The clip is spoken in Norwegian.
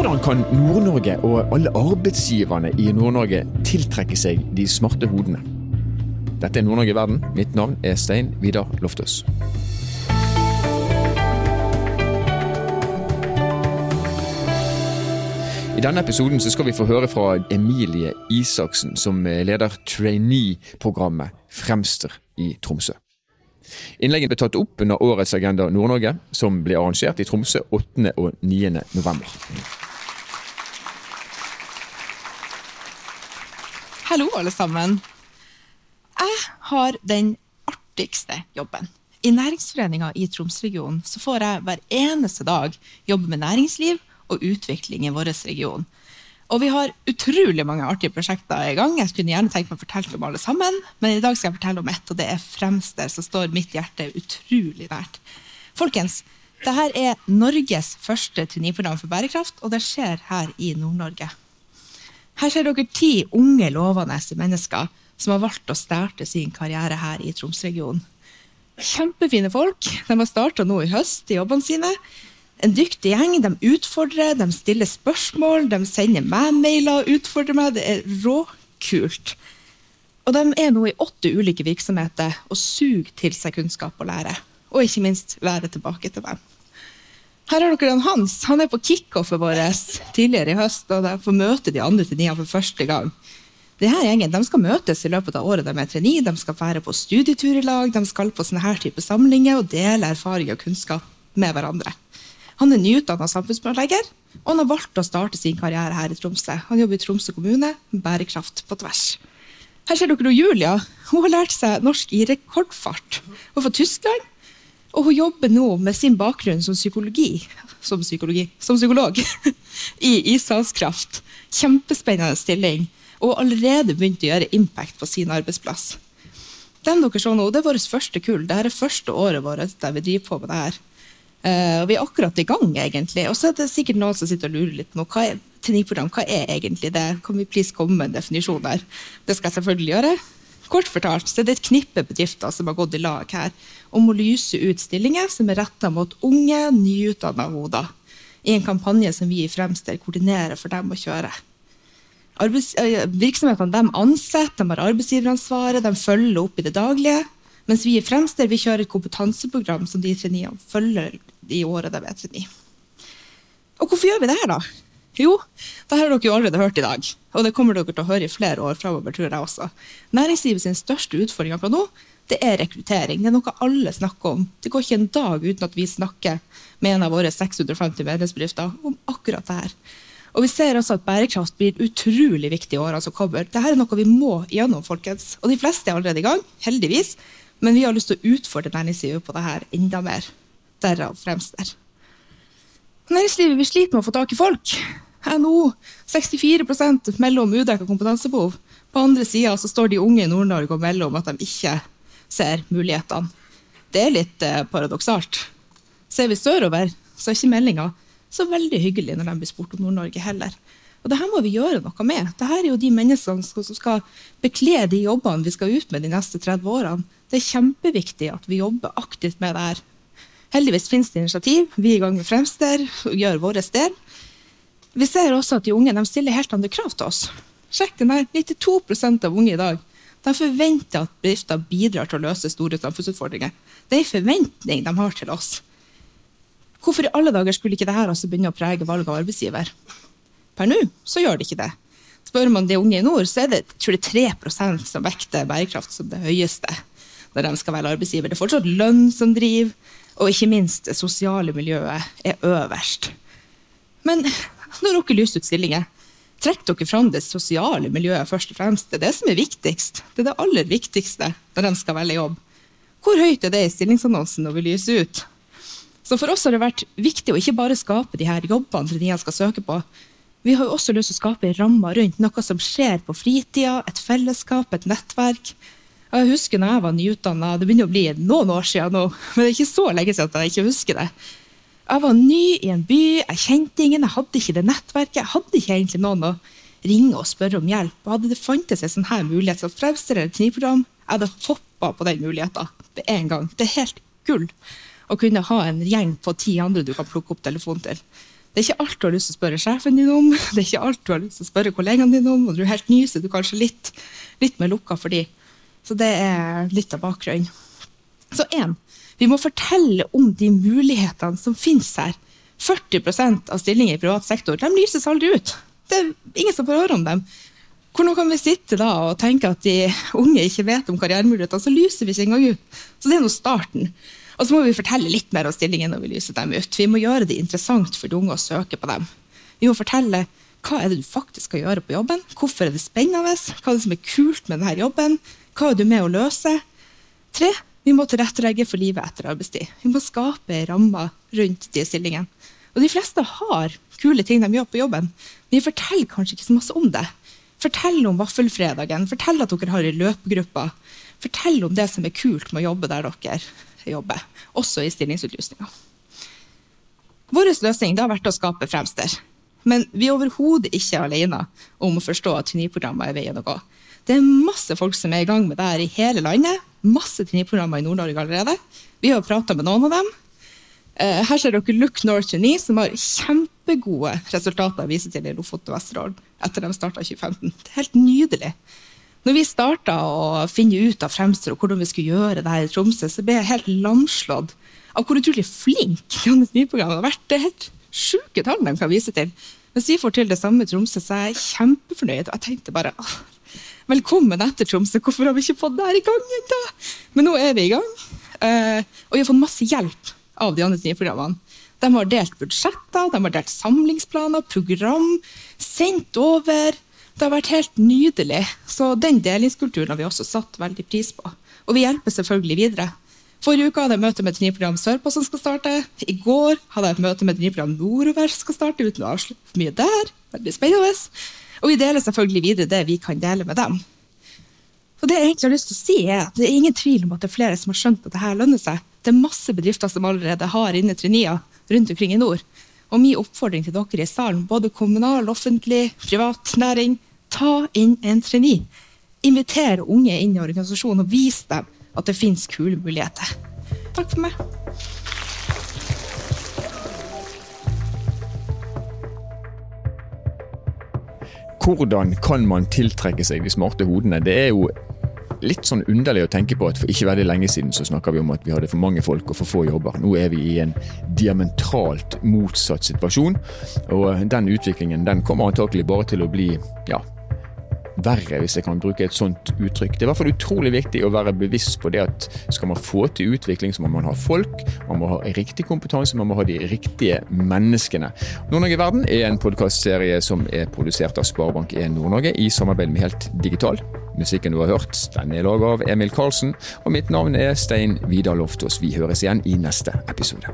Hvordan kan Nord-Norge og alle arbeidsgiverne i Nord-Norge tiltrekke seg de smarte hodene? Dette er Nord-Norge i verden. Mitt navn er Stein Vidar Loftaas. I denne episoden skal vi få høre fra Emilie Isaksen, som leder trainee-programmet Fremster i Tromsø. Innlegget ble tatt opp under årets Agenda Nord-Norge, som ble arrangert i Tromsø 8. og 9. november. Hallo, alle sammen. Jeg har den artigste jobben. I Næringsforeninga i Tromsregionen så får jeg hver eneste dag jobbe med næringsliv og utvikling i vår region. Og vi har utrolig mange artige prosjekter i gang. Jeg skulle gjerne tenkt meg å fortelle om alle sammen, men i dag skal jeg fortelle om ett, og det er Fremster, som står mitt hjerte utrolig nært. Folkens, dette er Norges første triniprogram for bærekraft, og det skjer her i Nord-Norge. Her ser dere ti unge, lovende mennesker som har valgt å starte sin karriere her i Tromsregionen. Kjempefine folk. De har starta nå i høst i jobbene sine en dyktig gjeng. De utfordrer, de stiller spørsmål, de sender meg mailer og utfordrer meg. Det er råkult. Og de er nå i åtte ulike virksomheter og suger til seg kunnskap og lære. Og ikke minst lære tilbake til dem. Her har dere Hans. Han er på kickoffet vårt tidligere i høst, og de får møte de andre til for første gang. Denne gjengen de skal møtes i løpet av året de er trainee, de skal være på studietur i lag, de skal på sånne her type samlinger og dele erfaring og kunnskap med hverandre. Han er nyutdanna samfunnsplanlegger, og han har valgt å starte sin karriere her i Tromsø. Han jobber i Tromsø kommune bærekraft på tvers. Her ser dere Julia. Hun har lært seg norsk i rekordfart. Hun er fra Tyskland, og hun jobber nå med sin bakgrunn som psykologi, som, psykologi, som psykolog i Ishavskraft. Kjempespennende stilling, og allerede begynt å gjøre impact på sin arbeidsplass. Den dere så nå, det er vårt første kull. Dette er første året vårt der vi driver på med det her. Uh, vi er akkurat i gang, egentlig. Og så er det sikkert noen som sitter og lurer litt nå. hva er hva er egentlig det? Kan vi please komme med en definisjon der? Det skal jeg selvfølgelig gjøre. Kort fortalt så er det et knippe bedrifter som har gått i lag her om å lyse ut stillinger som er retta mot unge, nyutdanna hoder, i en kampanje som vi i Fremster koordinerer for dem å kjøre. Eh, virksomhetene de ansetter, de har arbeidsgiveransvaret, de følger opp i det daglige. Mens vi i Fremster vi kjører et kompetanseprogram som de traineene følger i året de er trainee. Og hvorfor gjør vi det her, da? Jo, det har dere jo allerede hørt i dag. Og det kommer dere til å høre i flere år framover, tror jeg også. Næringslivets største utfordring akkurat nå, det er rekruttering. Det er noe alle snakker om. Det går ikke en dag uten at vi snakker med en av våre 650 medlemsbedrifter om akkurat det her. Og vi ser også at bærekraft blir utrolig viktig i årene som kommer. Dette er noe vi må gjennom, folkens. Og de fleste er allerede i gang, heldigvis. Men vi har lyst til å utfordre næringslivet på det her enda mer. Derav Fremster. Næringslivet vi sliter med å få tak i folk. NHO 64% mellom udekka kompetansebehov. På andre sida står de unge i Nord-Norge og melder om at de ikke ser mulighetene. Det er litt eh, paradoksalt. Ser vi sørover, så er ikke meldinga så veldig hyggelig når de blir spurt om Nord-Norge heller. Og det her må vi gjøre noe med. Dette er jo de menneskene som skal bekle de jobbene vi skal ut med de neste 30 årene. Det er kjempeviktig at vi jobber aktivt med det her. Heldigvis finnes det initiativ. Vi er i gang med Fremster og gjør vår del. Vi ser også at de unge de stiller helt andre krav til oss. Sjekk den her. 92% av unge i dag de forventer at bedrifter bidrar til å løse store samfunnsutfordringer. Det er en forventning de har til oss. Hvorfor i alle dager skulle ikke dette altså begynne å prege valg av arbeidsgiver? Per nå så gjør det ikke det. Spør man de unge i nord, så er det tror jeg, 3% som vekter bærekraft som det høyeste når de skal velge arbeidsgiver. Det er fortsatt lønn som driver, og ikke minst det sosiale miljøet er øverst. Men nå rukker lyst ut stillinger, trekk dere fram det sosiale miljøet først og fremst. Det er det som er viktigst. Det er det aller viktigste når de skal velge jobb. Hvor høyt er det i stillingsannonsen når vi lyser ut? Så for oss har det vært viktig å ikke bare skape de her jobbene de skal søke på. Vi har jo også lyst til å skape rammer rundt noe som skjer på fritida, et fellesskap, et nettverk. Jeg husker når jeg var nyutdanna, det begynner å bli noen år siden nå, men det er ikke så lenge siden at jeg ikke husker det. Jeg var ny i en by, jeg kjente ingen, jeg hadde ikke det nettverket. Jeg hadde ikke egentlig noen å ringe og spørre om hjelp. Og hadde det fantes en sånn her mulighet som Fremster eller Kniprogram, jeg hadde hoppa på den muligheten med en gang. Det er helt gull å kunne ha en gjeng på ti andre du kan plukke opp telefonen til. Det er ikke alt du har lyst til å spørre sjefen din om, det er ikke alt du har lyst til å spørre kollegaene dine om, og du er helt ny, så du er kanskje litt, litt mer lukka for de. Så det er litt av bakgrunnen. Så én, vi må fortelle om de mulighetene som finnes her. 40% av stillinger i privat sektor de lyses aldri ut. Det er ingen som får høre om dem. Hvordan kan vi sitte da og tenke at de unge ikke vet om karrieremulighetene, så lyser vi ikke engang ut. Så det er nå starten. Og så må vi fortelle litt mer om stillingen når vi lyser dem ut. Vi må gjøre det interessant for de unge å søke på dem. Vi må fortelle hva er det du faktisk skal gjøre på jobben, hvorfor er det spennende, hva er det som er kult med denne jobben, hva er du med å løse? Tre, vi må tilrettelegge for livet etter arbeidstid. Vi må skape rammer rundt de stillingene. Og de fleste har kule ting de gjør på jobben, men de forteller kanskje ikke så masse om det. Fortell om vaffelfredagen, fortell at dere har ei løpegruppe. Fortell om det som er kult med å jobbe der dere jobber, også i stillingsutlysninga. Vår løsning har vært å skape Fremster. Men vi er overhodet ikke alene om å forstå at traineeprogrammet er veien å gå. Det er masse folk som er i gang med det her i hele landet. Masse traineeprogrammer i Nord-Norge allerede. Vi har prata med noen av dem. Eh, her ser dere Look North Trainee, som har kjempegode resultater å vise til i Lofoten og Vesterålen etter de starta 2015. Det er helt nydelig. Når vi starta å finne ut av Fremster og hvordan vi skulle gjøre det her i Tromsø, så ble jeg helt lamslått av hvor utrolig flink traineeprogrammet har vært. Det er helt sjuke tall de kan vise til. Hvis vi får til det samme i Tromsø, så er jeg kjempefornøyd. Jeg tenkte bare velkommen etter Tromsø, hvorfor har vi ikke fått det her i gang ennå? Men nå er vi i gang. Uh, og vi har fått masse hjelp av de andre nye programmene. De har delt budsjetter, de har delt samlingsplaner, program, sendt over. Det har vært helt nydelig. Så den delingskulturen har vi også satt veldig pris på. Og vi hjelper selvfølgelig videre. Forrige uke hadde jeg møte med et nyprogram sørpå som skal starte. I går hadde jeg et møte med et nyprogram nordover som skal starte, uten å avslutte mye der. Veldig spennende. Og vi deler selvfølgelig videre det vi kan dele med dem. Og det jeg egentlig har lyst til å si er at Det er ingen tvil om at det er flere som har skjønt at det her lønner seg. Det er masse bedrifter som allerede har inne trenier rundt omkring i nord. Og min oppfordring til dere i salen, både kommunal, offentlig, privat næring, ta inn en trainee. Inviter unge inn i organisasjonen og vis dem at det finnes kule muligheter. Takk for meg. Hvordan kan man tiltrekke seg de smarte hodene? Det er jo litt sånn underlig å tenke på at for ikke veldig lenge siden så snakka vi om at vi hadde for mange folk og for få jobber. Nå er vi i en diametralt motsatt situasjon, og den utviklingen den kommer antakelig bare til å bli ja, verre, hvis jeg kan bruke et sånt uttrykk. Det er i hvert fall utrolig viktig å være bevisst på det at skal man få til utvikling, så må man ha folk, man må ha riktig kompetanse, man må ha de riktige menneskene. Nord-Norge Verden er en podkastserie som er produsert av Sparebank1 Nord-Norge i samarbeid med Helt Digital. Musikken du har hørt, den er laget av Emil Karlsen, og mitt navn er Stein Vidar Loftaas. Vi høres igjen i neste episode.